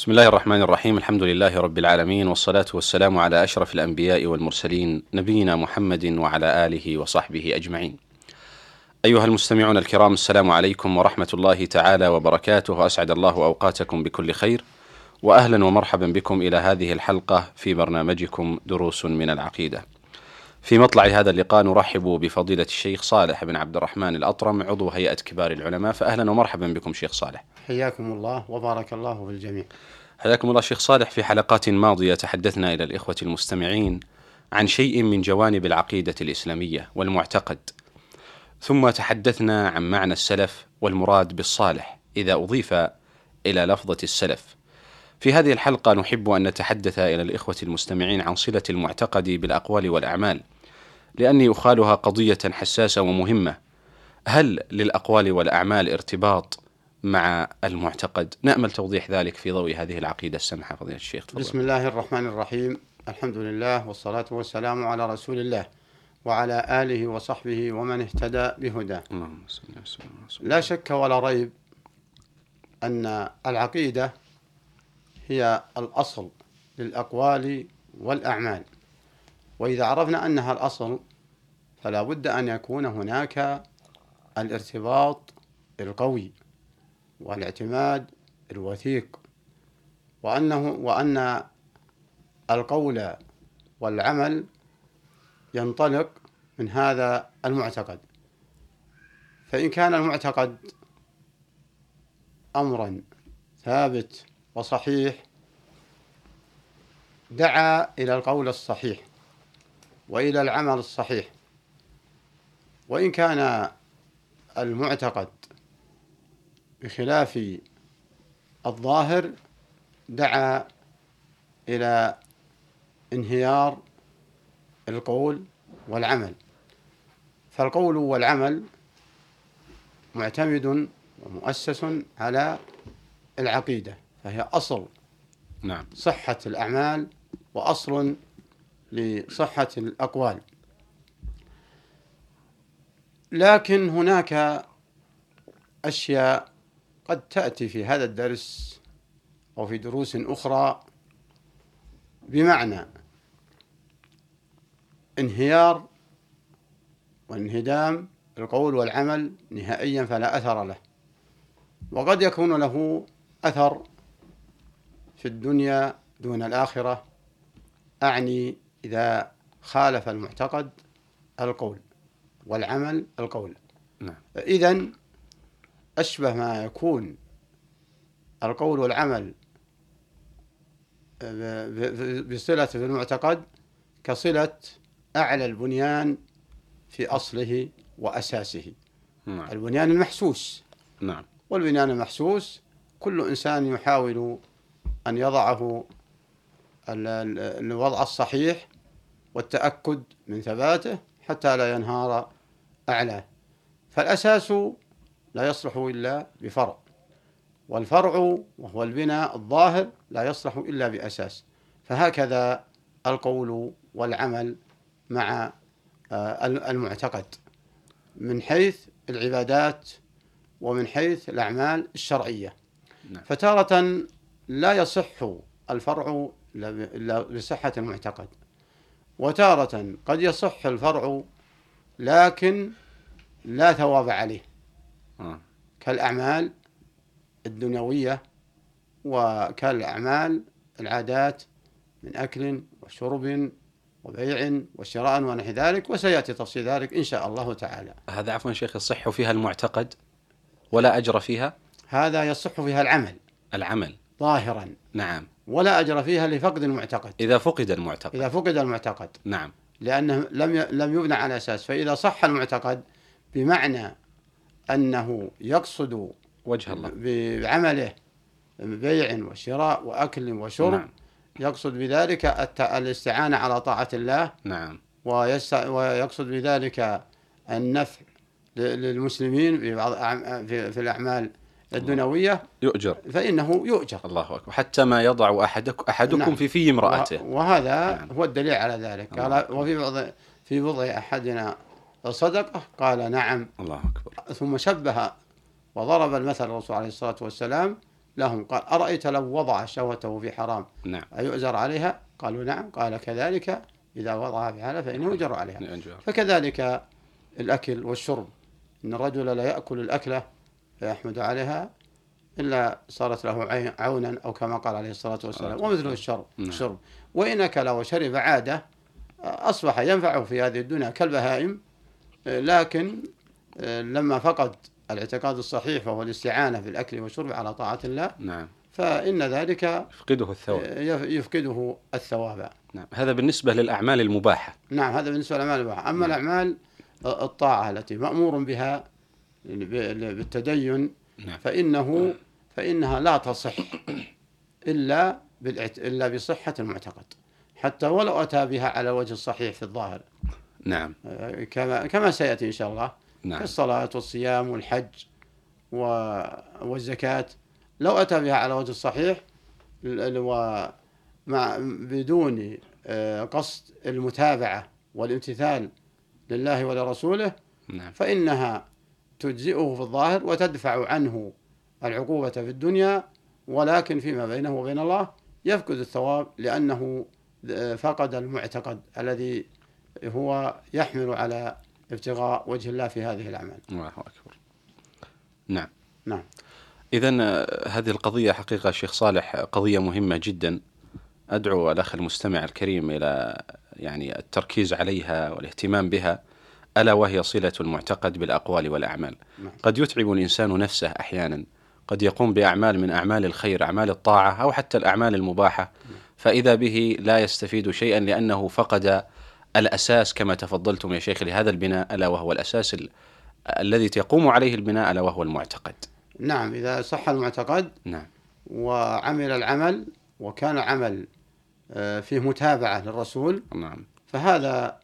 بسم الله الرحمن الرحيم الحمد لله رب العالمين والصلاة والسلام على أشرف الأنبياء والمرسلين نبينا محمد وعلى آله وصحبه أجمعين أيها المستمعون الكرام السلام عليكم ورحمة الله تعالى وبركاته أسعد الله أوقاتكم بكل خير وأهلا ومرحبا بكم إلى هذه الحلقة في برنامجكم دروس من العقيدة في مطلع هذا اللقاء نرحب بفضيلة الشيخ صالح بن عبد الرحمن الأطرم عضو هيئة كبار العلماء. فأهلا ومرحبا بكم شيخ صالح. حياكم الله وبارك الله في الجميع. حياكم الله شيخ صالح. في حلقات ماضية تحدثنا إلى الإخوة المستمعين عن شيء من جوانب العقيدة الإسلامية والمعتقد. ثم تحدثنا عن معنى السلف والمراد بالصالح إذا أضيف إلى لفظة السلف. في هذه الحلقة نحب أن نتحدث إلى الإخوة المستمعين عن صلة المعتقد بالأقوال والأعمال لأني أخالها قضية حساسة ومهمة. هل للأقوال والأعمال ارتباط مع المعتقد؟ نأمل توضيح ذلك في ضوء هذه العقيدة السمحة فضيلة الشيخ. تفضل. بسم الله الرحمن الرحيم. الحمد لله والصلاة والسلام على رسول الله وعلى آله وصحبه ومن اهتدى بهداه. لا شك ولا ريب أن العقيدة هي الأصل للأقوال والأعمال. وإذا عرفنا أنها الأصل فلا بد أن يكون هناك الارتباط القوي والاعتماد الوثيق. وأنه وأن القول والعمل ينطلق من هذا المعتقد. فإن كان المعتقد أمرا ثابت وصحيح دعا إلى القول الصحيح وإلى العمل الصحيح. وإن كان المعتقد بخلاف الظاهر دعا إلى انهيار القول والعمل. فالقول والعمل معتمد ومؤسس على العقيدة فهي أصل نعم. صحة الأعمال وأصل لصحة الأقوال. لكن هناك أشياء قد تأتي في هذا الدرس أو في دروس أخرى بمعنى انهيار وانهدام القول والعمل نهائيا فلا أثر له. وقد يكون له أثر في الدنيا دون الآخرة. أعني إذا خالف المعتقد القول والعمل القول. نعم. إذا أشبه ما يكون القول والعمل بصلة في المعتقد كصلة أعلى البنيان في أصله وأساسه. نعم. البنيان المحسوس. نعم. والبنيان المحسوس كل إنسان يحاول أن يضعه الوضع الصحيح والتأكد من ثباته حتى لا ينهار أعلاه فالأساس لا يصلح إلا بفرع والفرع وهو البناء الظاهر لا يصلح إلا بأساس. فهكذا القول والعمل مع آه، المعتقد. من حيث العبادات ومن حيث الأعمال الشرعية. نعم. فتارة لا يصح الفرع إلا بصحة المعتقد. وتارة قد يصح الفرع لكن لا ثواب عليه. آه. كالأعمال الدنيوية وكالأعمال العادات من أكل وشرب وبيع وشراء ونحو ذلك وسيأتي تفصيل ذلك إن شاء الله تعالى. هذا عفوا شيخ يصح فيها المعتقد ولا أجر فيها؟ هذا يصح فيها العمل. العمل. ظاهرا. نعم. ولا أجر فيها لفقد المعتقد. إذا فقد المعتقد. إذا فقد المعتقد. نعم. لأنه لم لم يبنى على أساس فإذا صح المعتقد بمعنى أنه يقصد وجه الله. بعمله بيع وشراء وأكل وشرب نعم. يقصد بذلك الت- الاستعانة على طاعة الله. نعم. ويقصد بذلك النفع للمسلمين في بعض في الأعمال الدنيوية يؤجر. فإنه يؤجر. الله أكبر. حتى ما يضع أحدك أحدكم نعم. في في امرأته. وهذا نعم. هو الدليل على ذلك. قال وفي بعض في بضع أحدنا صدقة قال نعم. الله أكبر. ثم شبه وضرب المثل الرسول عليه الصلاة والسلام لهم. قال أرأيت لو وضع شهوته في حرام؟ نعم. أيؤجر عليها؟ قالوا نعم. قال كذلك إذا وضعها في حالة فإنه يؤجر عليها. يؤجر. فكذلك الأكل والشرب. إن الرجل لا يأكل الأكلة فيحمد عليها إلا صارت له عونا أو كما قال عليه الصلاة والسلام. صلاة ومثله الشرب. نعم. الشرب. وإن أكل وشرب عادة أصبح ينفعه في هذه الدنيا كالبهائم لكن لما فقد الاعتقاد الصحيح وهو الاستعانة في الأكل والشرب على طاعة الله نعم. فإن ذلك يفقده الثواب. يفقده الثواب. نعم. هذا بالنسبة للأعمال المباحة. نعم هذا بالنسبة للأعمال الواحدة أما نعم. الأعمال الطاعة التي مأمور بها بالتدين نعم. فإنه فإنها لا تصح إلا. إلا بصحة المعتقد حتى ولو أتى بها على الوجه الصحيح في الظاهر. نعم. آه، كما كما سيأتي إن شاء الله. نعم. كالصلاة والصيام والحج و... والزكاة. لو أتى بها على وجه الصحيح ال- ال- ومع بدون آه، قصد المتابعة والامتثال لله ولرسوله نعم. فإنها تجزئه في الظاهر وتدفع عنه العقوبة في الدنيا ولكن فيما بينه وبين الله يفقد الثواب لأنه آه، فقد المعتقد الذي هو يحمل على ابتغاء وجه الله في هذه الأعمال. الله أكبر. نعم. نعم. إذا هذه القضية حقيقة شيخ صالح قضية مهمة جدا. أدعو الأخ المستمع الكريم إلى يعني التركيز عليها والاهتمام بها. ألا وهي صلة المعتقد بالأقوال والأعمال. نعم. قد يتعب الإنسان نفسه أحيانا. قد يقوم بأعمال من أعمال الخير أعمال الطاعة أو حتى الأعمال المباحة. فإذا به لا يستفيد شيئا لأنه فقد الأساس كما تفضلتم يا شيخ لهذا البناء ألا وهو الأساس ال- الذي يقوم عليه البناء ألا وهو المعتقد. نعم إذا صح المعتقد نعم. وعمل العمل وكان عمل آه، فيه متابعة للرسول نعم. فهذا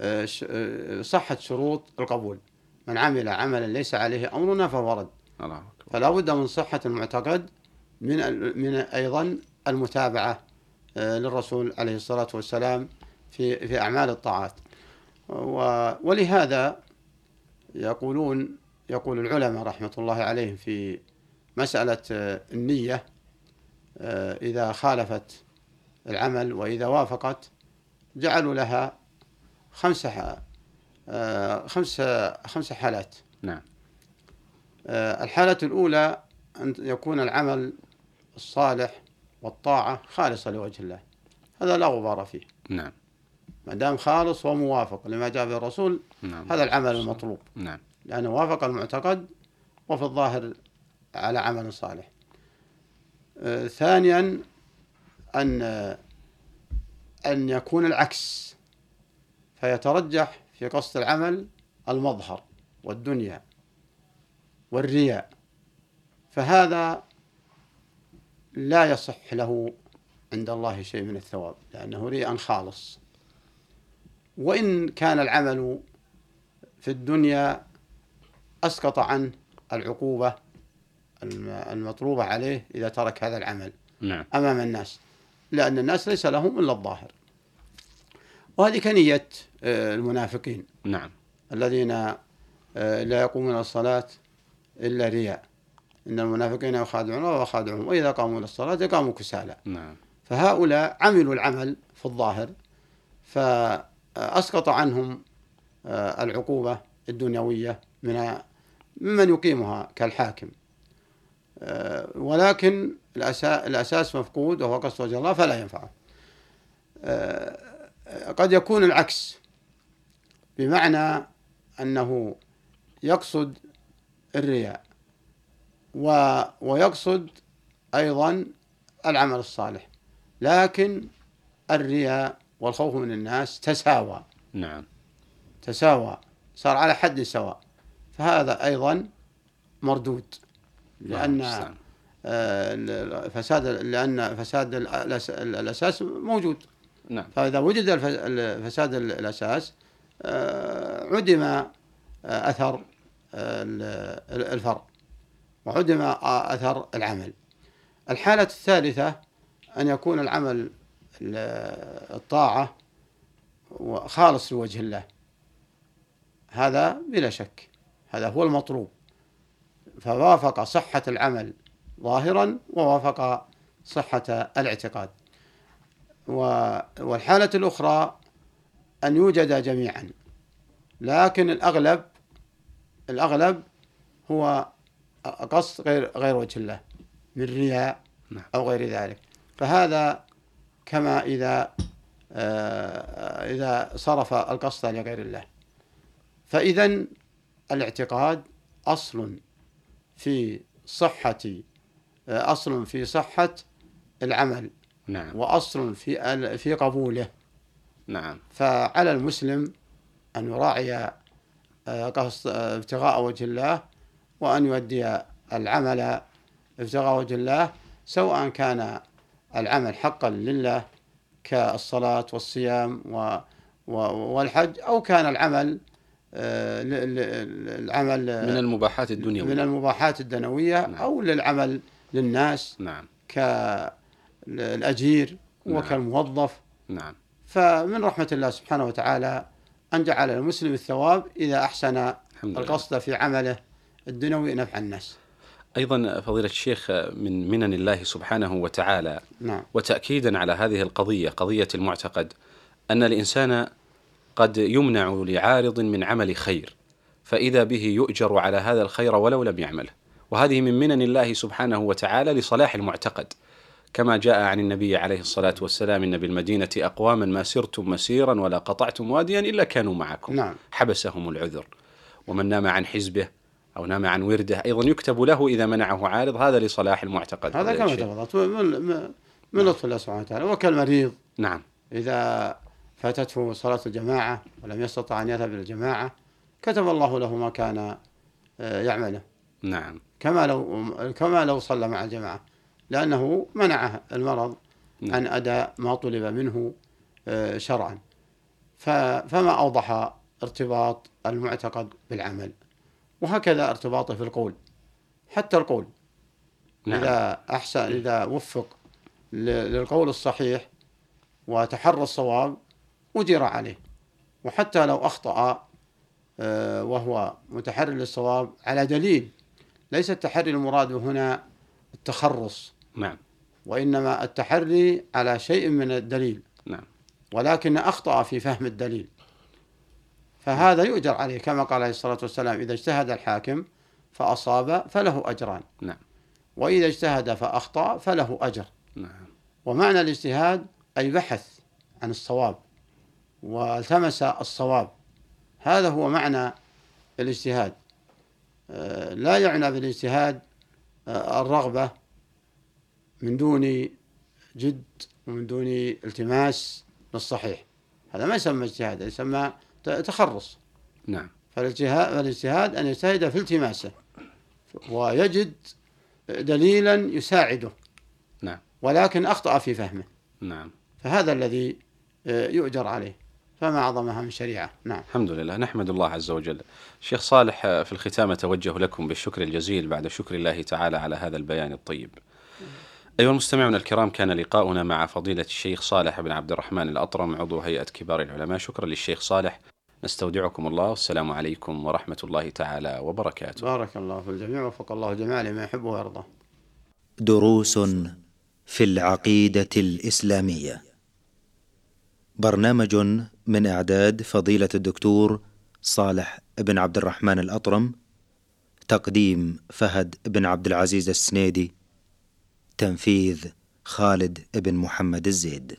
آه، آه، صحت شروط القبول. من عمل عملا ليس عليه أمرنا فهو رد. فلا بد من صحة المعتقد من من أيضا المتابعة آه، للرسول عليه الصلاة والسلام في في أعمال الطاعات. ولهذا يقولون يقول العلماء رحمة الله عليهم في مسألة النية إذا خالفت العمل وإذا وافقت جعلوا لها خمس ح- آه، خمس خمس حالات. نعم. آه، الحالة الأولى أن يكون العمل الصالح والطاعة خالصة لوجه الله. هذا لا غبار فيه. نعم. ما دام خالص وموافق لما جاء به الرسول نعم. هذا العمل المطلوب. نعم. لأنه وافق المعتقد وفي الظاهر على عمل صالح. آه، ثانيا أن أن يكون العكس. فيترجح في قصد العمل المظهر والدنيا والرياء. فهذا لا يصح له عند الله شيء من الثواب لأنه رياء خالص. وإن كان العمل في الدنيا أسقط عنه العقوبة الم- المطلوبة عليه إذا ترك هذا العمل نعم. أمام الناس لأن الناس ليس لهم إلا الظاهر. وهذه كنية آه، المنافقين. نعم. الذين آه، لا يقومون الصلاة إلا رياء. إن المنافقين يخادعون الله ويخادعهم وإذا قاموا إلى الصلاة قاموا كسالى. نعم. فهؤلاء عملوا العمل في الظاهر فأسقط عنهم آه، العقوبة الدنيوية من ممن يقيمها كالحاكم. ولكن الأسا- الأساس مفقود وهو قصد وجه الله فلا ينفعه. قد يكون العكس. بمعنى أنه يقصد الرياء و ويقصد أيضا العمل الصالح. لكن الرياء والخوف من الناس تساوى. نعم. تساوى. صار على حد سواء. فهذا أيضا مردود. الله لأن. آه، فساد لأن فساد الأساس موجود. نعم. فإذا وجد فساد الأساس عدم أثر الفرع وعدم أثر العمل. الحالة الثالثة أن يكون العمل الطاعة خالص لوجه الله. هذا بلا شك. هذا هو المطلوب. فوافق صحة العمل ظاهرا ووافق صحة الاعتقاد. والحالة الأخرى أن يوجد جميعا. لكن الأغلب الأغلب هو قصد غير غير وجه الله من رياء نعم. أو غير ذلك. فهذا كما إذا آه، إذا صرف القصد لغير الله. فإذا الاعتقاد أصل في صحة آه، أصل في صحة العمل. نعم. وأصل في في قبوله. نعم. فعلى المسلم أن يراعي آه، قصد ابتغاء وجه الله وأن يؤدي العمل ابتغاء وجه الله سواء كان العمل حقا لله كالصلاة والصيام و والحج أو كان العمل آه، العمل من المباحات الدنيوية. من المباحات الدنوية نعم. أو للعمل للناس نعم. كالأجير نعم. وكالموظف نعم. فمن رحمة الله سبحانه وتعالى أن جعل المسلم الثواب إذا أحسن القصد في عمله الدنوي نفع الناس. أيضا فضيلة الشيخ من منن الله سبحانه وتعالى نعم. وتاكيدا على هذه القضية قضية المعتقد أن الإنسان قد يمنع لعارض من عمل خير فإذا به يؤجر على هذا الخير ولو لم يعمله. وهذه من منن الله سبحانه وتعالى لصلاح المعتقد. كما جاء عن النبي عليه الصلاة والسلام إن بالمدينة أقواما ما سرتم مسيرا ولا قطعتم واديا إلا كانوا معكم. نعم. حبسهم العذر. ومن نام عن حزبه أو نام عن ورده أيضا يكتب له إذا منعه عارض هذا لصلاح المعتقد هذا كما تفضلت. من, من لطف الله سبحانه وتعالى؟ وكالمريض نعم. إذا فاتته صلاة الجماعة ولم يستطع أن يذهب إلى الجماعة كتب الله له ما كان آه، يعمله. نعم. كما لو كما لو صلى مع الجماعة. لأنه منعه المرض نعم. عن أداء ما طلب منه آه، شرعا. فما أوضح ارتباط المعتقد بالعمل. وهكذا ارتباطه في القول. حتى القول. نعم. إذا أحسن إذا وفق للقول الصحيح وتحرى الصواب أجر عليه. وحتى لو أخطأ آه، وهو متحري للصواب على دليل ليس التحري المراد هنا التخرص. نعم. وإنما التحري على شيء من الدليل. نعم. ولكن أخطأ في فهم الدليل. فهذا يؤجر عليه كما قال عليه الصلاة والسلام إذا اجتهد الحاكم فأصاب فله أجران. نعم. وإذا اجتهد فأخطأ فله أجر. نعم. ومعنى الاجتهاد أي بحث عن الصواب والتمس الصواب هذا هو معنى الاجتهاد. آه، لا يعنى بالاجتهاد آه، الرغبة من دون جد ومن دون التماس للصحيح. هذا ما يسمى اجتهاد يسمى تخرص. نعم. فالاجتهاد, فالاجتهاد أن يجتهد في التماسه. ويجد دليلا يساعده. نعم. ولكن أخطأ في فهمه. نعم. فهذا الذي آه، يؤجر عليه. فما أعظمها من شريعة. نعم. الحمد لله. نحمد الله عز وجل. شيخ صالح آه، في الختام أتوجه لكم بالشكر الجزيل بعد شكر الله تعالى على هذا البيان الطيب. أيها المستمعون الكرام كان لقاؤنا مع فضيلة الشيخ صالح بن عبد الرحمن الأطرم عضو هيئة كبار العلماء. شكرا للشيخ صالح. نستودعكم الله. والسلام عليكم ورحمة الله تعالى وبركاته. بارك الله في الجميع وفق الله الجميع لما يحبه ويرضى دروس في العقيدة الإسلامية. برنامج من إعداد فضيلة الدكتور صالح بن عبد الرحمن الأطرم تقديم فهد بن عبد العزيز السنيدي. تنفيذ خالد بن محمد الزيد.